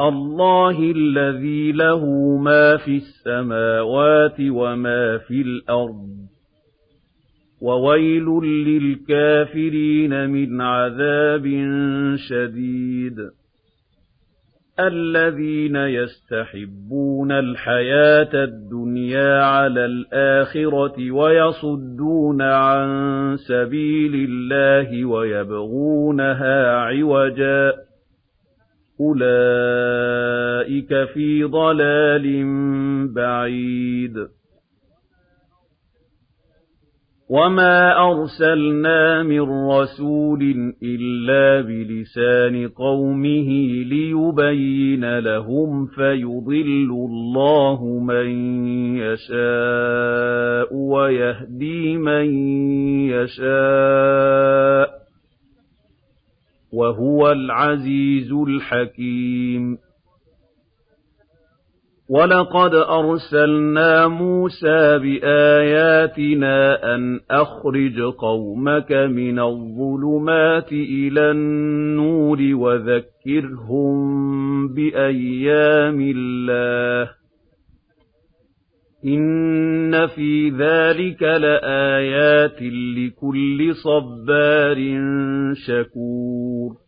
الله الذي له ما في السماوات وما في الأرض. وويل للكافرين من عذاب شديد. الذين يستحبون الحياة الدنيا على الآخرة ويصدون عن سبيل الله ويبغونها عوجا. أولئك في ضلال بعيد وَمَا أَرْسَلْنَا مِن رَّسُولٍ إِلَّا بِلِسَانِ قَوْمِهِ لِيُبَيِّنَ لَهُمْ فَيُضِلُّ اللَّهُ مَن يَشَاءُ وَيَهْدِي مَن يَشَاءُ ۚ وَهُوَ الْعَزِيزُ الْحَكِيمُ. وَلَقَدْ أَرْسَلْنَا مُوسَىٰ بِآيَاتِنَا أَنْ أَخْرِجْ قَوْمَكَ مِنَ الظُّلُمَاتِ إِلَى النُّورِ وَذَكِّرْهُم بِأَيَّامِ اللَّهِ ۚ إِنَّ فِي ذَٰلِكَ لَآيَاتٍ لِّكُلِّ صَبَّارٍ شَكُورٍ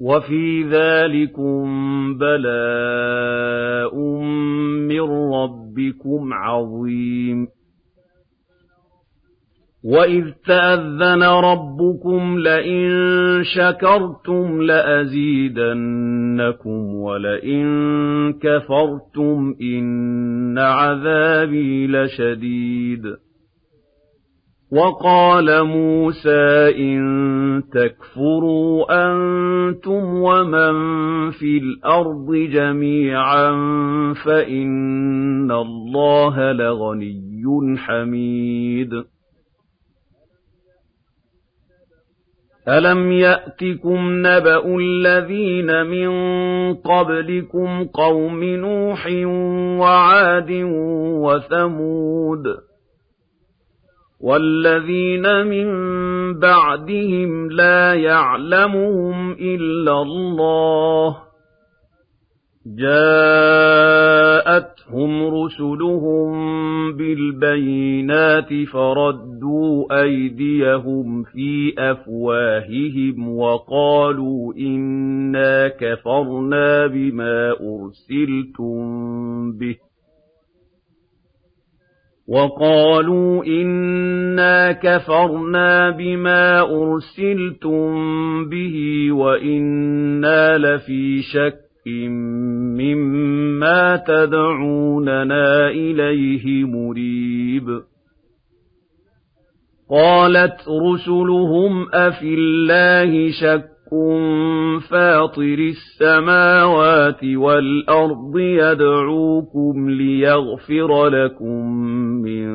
وَفِي ذَٰلِكُم بَلَاءٌ مِّن رَّبِّكُمْ عَظِيمٌ. وَإِذْ تَأَذَّنَ رَبُّكُمْ لَئِن شَكَرْتُمْ لَأَزِيدَنَّكُمْ وَلَئِن كَفَرْتُمْ إِنَّ عَذَابِي لَشَدِيدٌ. وَقَالَ مُوسَىٰ إِن تَكْفُرُوا أَنتُمْ وَمَن فِي الْأَرْضِ جَمِيعًا فَإِنَّ اللَّهَ لَغَنِيٌّ حَمِيدٌ. أَلَمْ يَأْتِكُمْ نَبَأُ الَّذِينَ مِن قَبْلِكُمْ قَوْمِ نُوحٍ وَعَادٍ وَثَمُودَ؟ وَالَّذِينَ مِن بَعْدِهِمْ لَا يَعْلَمُهُمْ إِلَّا اللَّهُ ۚ جَاءَتْهُمْ رُسُلُهُم بِالْبَيِّنَاتِ فَرَدُّوا أَيْدِيَهُمْ فِي أَفْوَاهِهِمْ وَقَالُوا إِنَّا كَفَرْنَا بِمَا أُرْسِلْتُم بِهِ وَقَالُوا إِنَّا كَفَرْنَا بِمَا أُرْسِلْتُم بِهِ وَإِنَّا لَفِي شَكٍّ مِّمَّا تَدْعُونَنَا إِلَيْهِ مُرِيبٍ. قَالَتْ رُسُلُهُمْ أَفِي اللَّهِ شَكٌّ فَاطِرِ السَّمَاوَاتِ وَالْأَرْضِ يَدْعُوكُمْ لِيَغْفِرَ لَكُم مِّن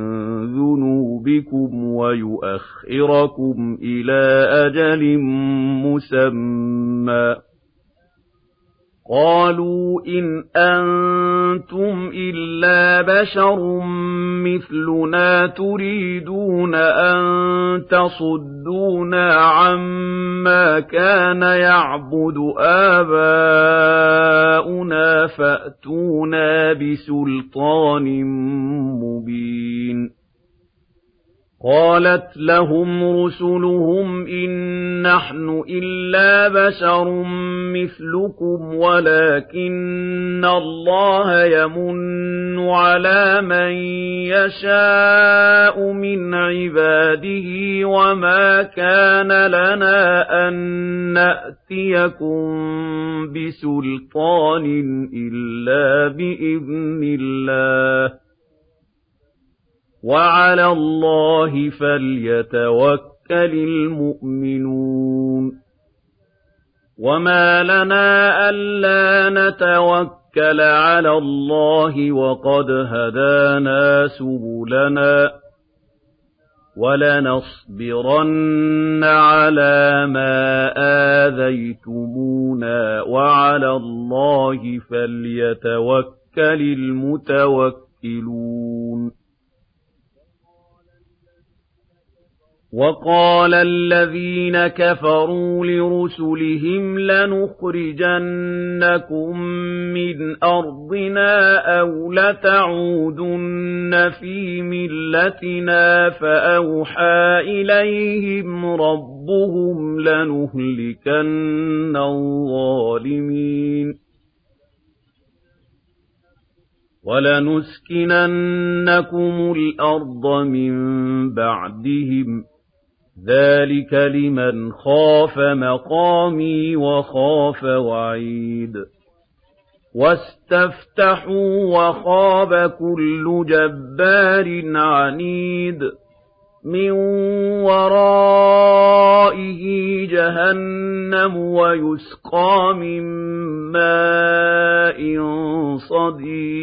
ذُنُوبِكُمْ وَيُؤَخِّرَكُمْ إِلَىٰ أَجَلٍ مُّسَمًّى ۚ. قَالُوا إِنْ أَنتُمْ إِلَّا بَشَرٌ مِّثْلُنَا تُرِيدُونَ أَن تَصُدُّونَا عَمَّا كَانَ يَعْبُدُ آبَاؤُنَا فَأْتُونَا بِسُلْطَانٍ مُّبِينٍ. قالت لهم رسلهم إن نحن إلا بشر مثلكم ولكن الله يمن على من يشاء من عباده وما كان لنا أن نأتيكم بسلطان إلا بإذن الله. وعلى الله فليتوكل المؤمنون وما لنا ألا نتوكل على الله وقد هدانا سبلنا ولنصبرن على ما آذيتمونا وعلى الله فليتوكل المتوكلون وَقَالَ الَّذِينَ كَفَرُوا لِرُسُلِهِمْ لَنُخْرِجَنَّكُم مِّنْ أَرْضِنَا أَوْ لَتَعُودُنَّ فِي مِلَّتِنَا فَأَوْحَىٰ إِلَيْهِمْ رَبُّهُمْ لَنُهْلِكَنَّ الظَّالِمِينَ وَلَنُسْكِنَنَّكُمُ الْأَرْضَ مِن بَعْدِهِمْ ذَٰلِكَ لِمَنْ خَافَ مَقَامِي وَخَافَ وَعِيدِ وَاسْتَفْتَحُوا وَخَابَ كُلُّ جَبَّارٍ عَنِيدٍ مِّن وَرَائِهِ جَهَنَّمُ وَيُسْقَىٰ مِن مَّاءٍ صَدِيدٍ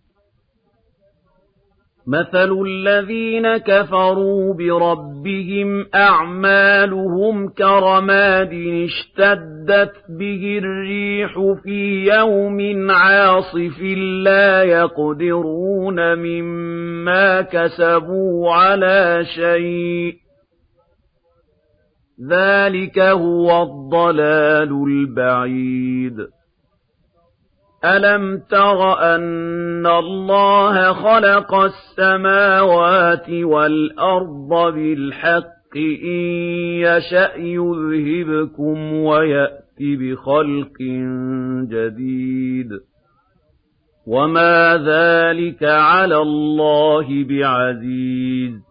مَثَلُ الَّذِينَ كَفَرُوا بِرَبِّهِمْ أَعْمَالُهُمْ كَرَمَادٍ اشْتَدَّتْ بِهِ الرِّيحُ فِي يَوْمٍ عَاصِفٍ لَّا يَقْدِرُونَ مِمَّا كَسَبُوا عَلَىٰ شَيْءٍ ۚ ذَٰلِكَ هُوَ الضَّلَالُ الْبَعِيدُ أَلَمْ تَرَ أَنَّ اللَّهَ خَلَقَ السَّمَاوَاتِ وَالْأَرْضَ بِالْحَقِّ إِن يَشَأْ يُذْهِبْكُمْ وَيَأْتِ بِخَلْقٍ جَدِيدٍ. وَمَا ذَٰلِكَ عَلَى اللَّهِ بِعَزِيزٍ.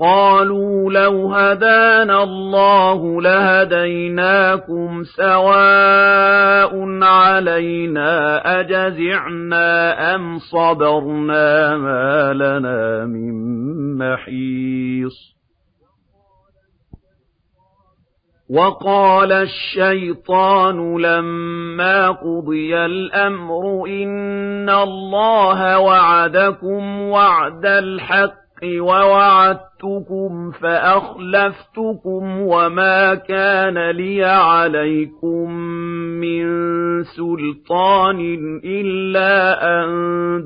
قَالُوا لَوْ هَدَانَا اللَّهُ لَهَدَيْنَاكُمْ سَوَاءٌ عَلَيْنَا أَجَزِعْنَا أَمْ صَبَرْنَا مَا لَنَا مِن مَّحِيصٍ. وَقَالَ الشَّيْطَانُ لَمَّا قُضِيَ الْأَمْرُ إِنَّ اللَّهَ وَعَدَكُمْ وَعْدَ الْحَقِّ وَوَعَدتُّكُمْ فَأَخْلَفْتُكُمْ وَمَا كَانَ لِيَ عَلَيْكُم مِّن سُلْطَانٍ إِلَّا أَن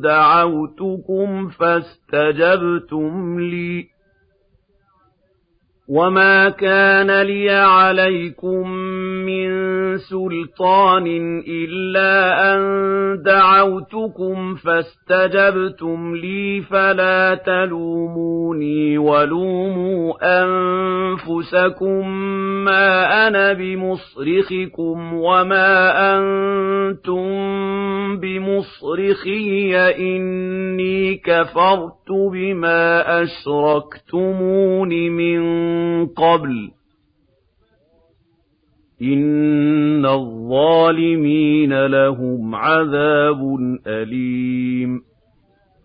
دَعَوْتُكُمْ فَاسْتَجَبْتُمْ لِي وَمَا كَانَ لِيَ عَلَيْكُم مِّن سُلْطَانٍ إِلَّا أَن دَعَوْتُكُمْ فَاسْتَجَبْتُمْ لِي فَلَا تَلُومُونِي وَلُومُوا أَنفُسَكُم مَّا أَنَا بِمُصْرِخِكُمْ وَمَا أَنتُم بِمُصْرِخِيَّ ۖ إِنِّي كَفَرْتُ بِمَا أَشْرَكْتُمُونِ مِن قَبْلُ إِنَّ الظَّالِمِينَ لَهُمْ عَذَابٌ أَلِيمٌ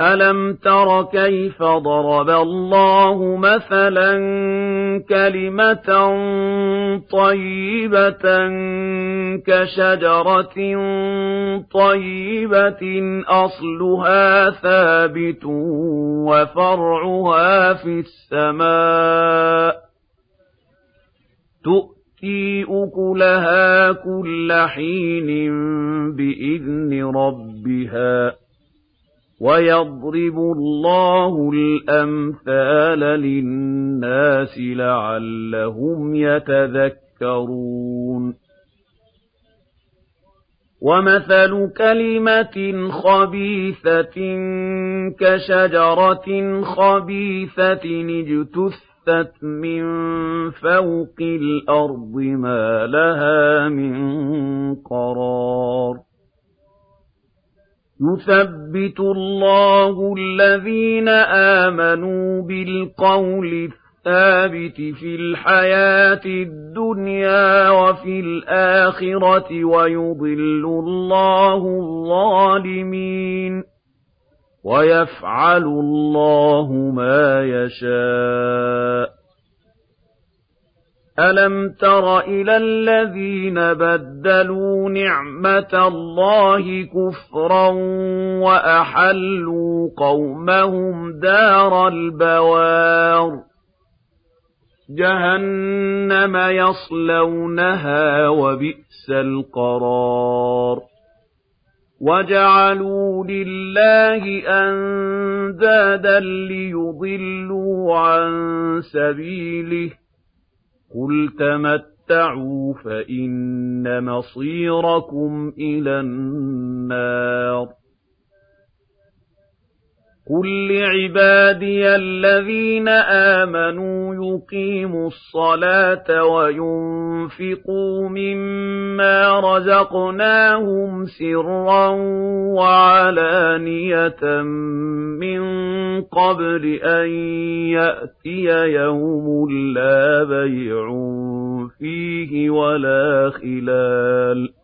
أَلَمْ تَرَ كَيْفَ ضَرَبَ اللَّهُ مَثَلًا كَلِمَةً طَيِّبَةً كَشَجَرَةٍ طَيِّبَةٍ أَصْلُهَا ثَابِتٌ وَفَرْعُهَا فِي السَّمَاءِ تُؤْتِي أُكُلَهَا كُلَّ حِينٍ بِإِذْنِ رَبِّهَا وَيَضْرِبُ اللَّهُ الْأَمْثَالَ لِلنَّاسِ لَعَلَّهُمْ يَتَذَكَّرُونَ وَمَثَلُ كَلِمَةٍ خَبِيثَةٍ كَشَجَرَةٍ خَبِيثَةٍ اجْتُثَّتْ مِن فَوْقِ الْأَرْضِ مَا لَهَا مِن قَرَارٍ يُثَبِّتُ اللَّهُ الَّذِينَ آمَنُوا بِالْقَوْلِ الثَّابِتِ فِي الْحَيَاةِ الدُّنْيَا وَفِي الْآخِرَةِ وَيُضِلُّ اللَّهُ الظَّالِمِينَ وَيَفْعَلُ اللَّهُ مَا يَشَاءُ. أَلَمْ تَرَ إِلَى الَّذِينَ بَدَّلُوا نِعْمَةَ اللَّهِ كُفْرًا وَأَحَلُّوا قَوْمَهُمْ دَارَ الْبَوَارِ جَهَنَّمَ يَصْلَوْنَهَا وَبِئْسَ الْقَرَارُ وَجَعَلُوا لِلَّهِ أَندَادًا لِّيُضِلُّوا عَن سَبِيلِهِ قُلْ تَمَتَّعُوا فَإِنَّ مَصِيرَكُمْ إِلَى النَّارِ قُل لِّعِبَادِيَ الَّذِينَ آمَنُوا يُقِيمُوا الصَّلَاةَ وَيُنفِقُوا مِمَّا رَزَقْنَاهُمْ سِرًّا وَعَلَانِيَةً مِّن قَبْلِ أَن يَأْتِيَ يَوْمٌ لَّا بَيْعٌ فِيهِ وَلَا خِلَالٌ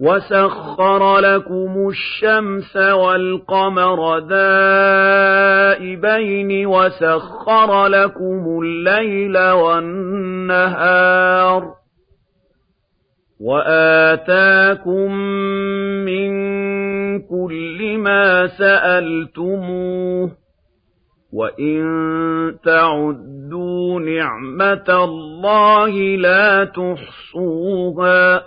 وَسَخَّرَ لَكُمُ الشَّمْسَ وَالْقَمَرَ دَائِبَيْنِ وَسَخَّرَ لَكُمُ اللَّيْلَ وَالنَّهَارَ وَآتَاكُم مِّن كُلِّ مَا سَأَلْتُمُوهُ وَإِن تَعُدُّوا نِعْمَةَ اللَّهِ لَا تُحْصُوهَا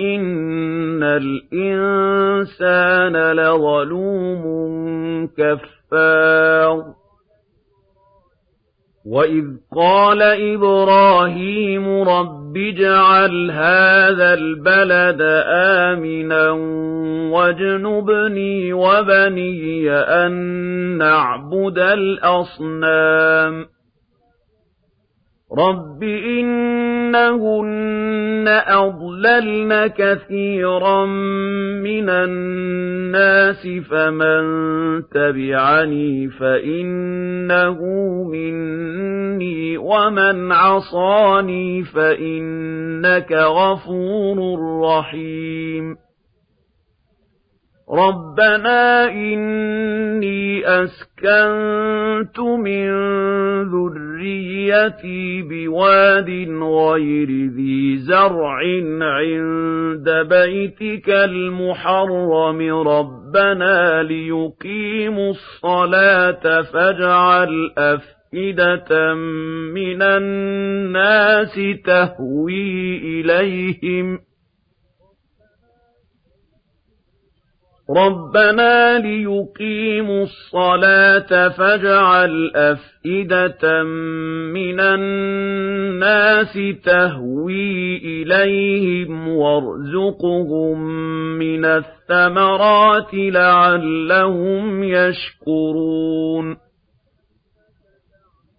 إِنَّ الْإِنسَانَ لَظَلُومٌ كَفَّارٌ. وَإِذْ قَالَ إِبْرَاهِيمُ رَبِّ اجْعَلْ هَٰذَا الْبَلَدَ آمِنًا وَاجْنُبْنِي وَبَنِيَّ أَن نَّعْبُدَ الْأَصْنَامَ. رَبِّ إِنَّهُنَّ أَضْلَلْنَ كَثِيرًا مِّنَ النَّاسِ فَمَن تَبِعَنِي فَإِنَّهُ مِنِّي وَمَنْ عَصَانِي فَإِنَّكَ غَفُورٌ رَّحِيمٌ رَبَّنَا إِنِّي أَسْكَنتُ مِن ذُرِّيَّتِي بِوَادٍ غَيْرِ ذِي زَرْعٍ عِندَ بَيْتِكَ الْمُحَرَّمِ رَبَّنَا لِيُقِيمُوا الصَّلَاةَ فَاجْعَلْ أَفْئِدَةً مِّنَ النَّاسِ تَهْوِي إِلَيْهِمْ رَبَّنَا لِيُقِيمُوا الصَّلَاةَ فَاجْعَلْ أَفْئِدَةً مِّنَ النَّاسِ تَهْوِي إِلَيْهِمْ وَارْزُقْهُم مِّنَ الثَّمَرَاتِ لَعَلَّهُمْ يَشْكُرُونَ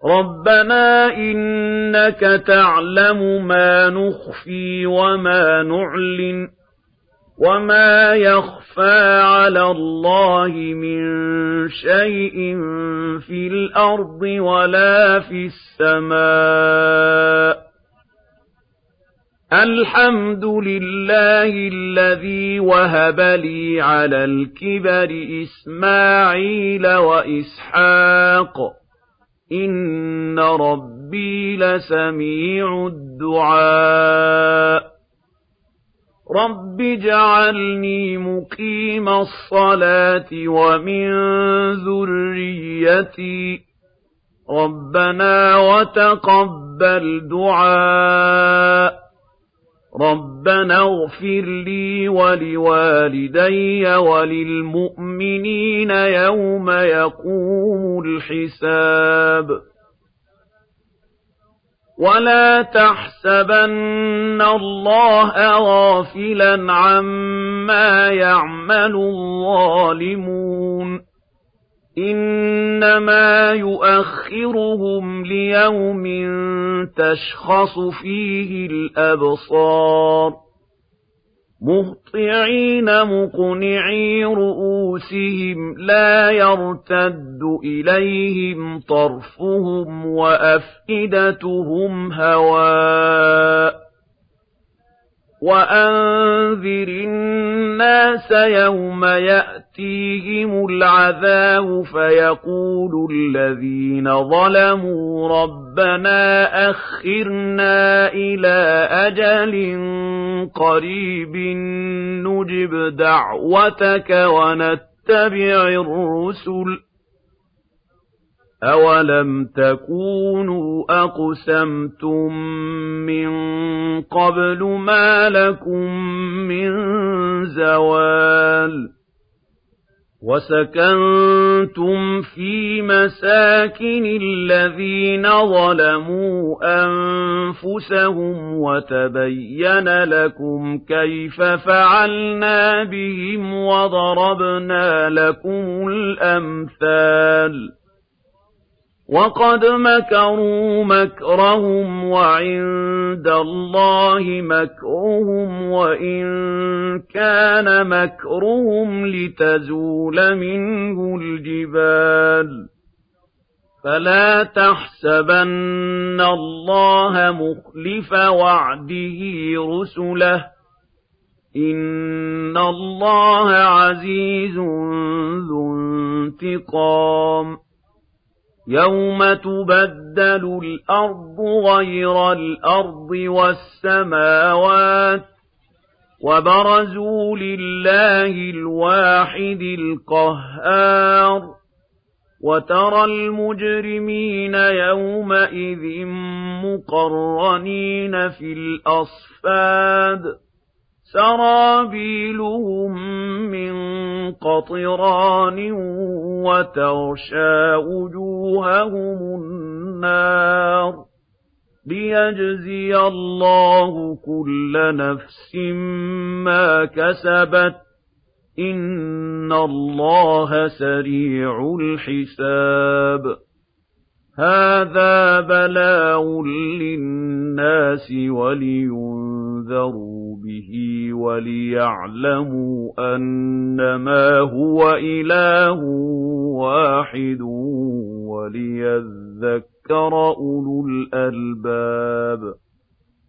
رَبَّنَا إِنَّكَ تَعْلَمُ مَا نُخْفِي وَمَا نُعْلِنُ وَمَا يَخْفَىٰ عَلَى اللَّهِ مِن شَيْءٍ فِي الْأَرْضِ وَلَا فِي السَّمَاءِ ۚ الْحَمْدُ لِلَّهِ الَّذِي وَهَبَ لِي عَلَى الْكِبَرِ إِسْمَاعِيلَ وَإِسْحَاقَ ۚ إِنَّ رَبِّي لَسَمِيعُ الدُّعَاءِ رَبِّ اجْعَلْنِي مُقِيمَ الصَّلَاةِ وَمِن ذُرِّيَّتِي ۚ رَبَّنَا وَتَقَبَّلْ دُعَاءِ رَبَّنَا اغْفِرْ لِي وَلِوَالِدَيَّ وَلِلْمُؤْمِنِينَ يَوْمَ يَقُومُ الْحِسَابُ وَلَا تَحْسَبَنَّ اللَّهَ غَافِلًا عَمَّا يَعْمَلُ الظَّالِمُونَ ۚ إِنَّمَا يُؤَخِّرُهُمْ لِيَوْمٍ تَشْخَصُ فِيهِ الْأَبْصَارُ مُهْطِعِينَ مُقْنِعِي رُءُوسِهِمْ لَا يَرْتَدُّ إِلَيْهِمْ طَرْفُهُمْ وَأَفْئِدَتُهُمْ هَوَاءٌ وَأَنذِرِ النَّاسَ يَوْمَ يَأْتِيهِمُ الْعَذَابُ فَيَقُولُ الَّذِينَ ظَلَمُوا رَبَّنَا أَخِّرْنَا إِلَىٰ أَجَلٍ قَرِيبٍ نُّجِبْ دَعْوَتَكَ وَنَتَّبِعِ الرُّسُلَ أَوَلَمْ تَكُونُوا أَقْسَمْتُم مِّن قَبْلُ مَا لَكُم مِّن زَوَالٍ وَسَكَنتُمْ فِي مَسَاكِنِ الَّذِينَ ظَلَمُوا أَنفُسَهُمْ وَتَبَيَّنَ لَكُمْ كَيْفَ فَعَلْنَا بِهِمْ وَضَرَبْنَا لَكُمُ الْأَمْثَالَ وَقَدْ مَكَرُوا مَكْرَهُمْ وَعِندَ اللَّهِ مَكْرُهُمْ وَإِن كَانَ مَكْرُهُمْ لِتَزُولَ مِنْهُ الْجِبَالُ. فَلَا تَحْسَبَنَّ اللَّهَ مُخْلِفَ وَعْدِهِ رُسُلَهُ ۗ. إِنَّ اللَّهَ عَزِيزٌ ذُو انتِقَامٍ. يَوْمَ تُبَدَّلُ الْأَرْضُ غَيْرَ الْأَرْضِ وَالسَّمَاوَاتُ وَبَرَزُوا لِلَّهِ الْوَاحِدِ الْقَهَّارِ وَتَرَى الْمُجْرِمِينَ يَوْمَئِذٍ مُّقَرَّنِينَ فِي الْأَصْفَادِ سَرَابِيلُهُم مِّن قَطِرَانٍ وَتَغْشَىٰ وُجُوهَهُمُ النَّارُ لِيَجْزِيَ اللَّهُ كُلَّ نَفْسٍ مَّا كَسَبَتْ ۚ إِنَّ اللَّهَ سَرِيعُ الْحِسَابِ هَٰذَا بَلَاغٌ لِّلنَّاسِ وَلِيُنذَرُوا بِهِ وَلِيَعْلَمُوا أَنَّمَا هُوَ إِلَٰهٌ وَاحِدٌ وَلِيَذَّكَّرَ أُولُو الْأَلْبَابِ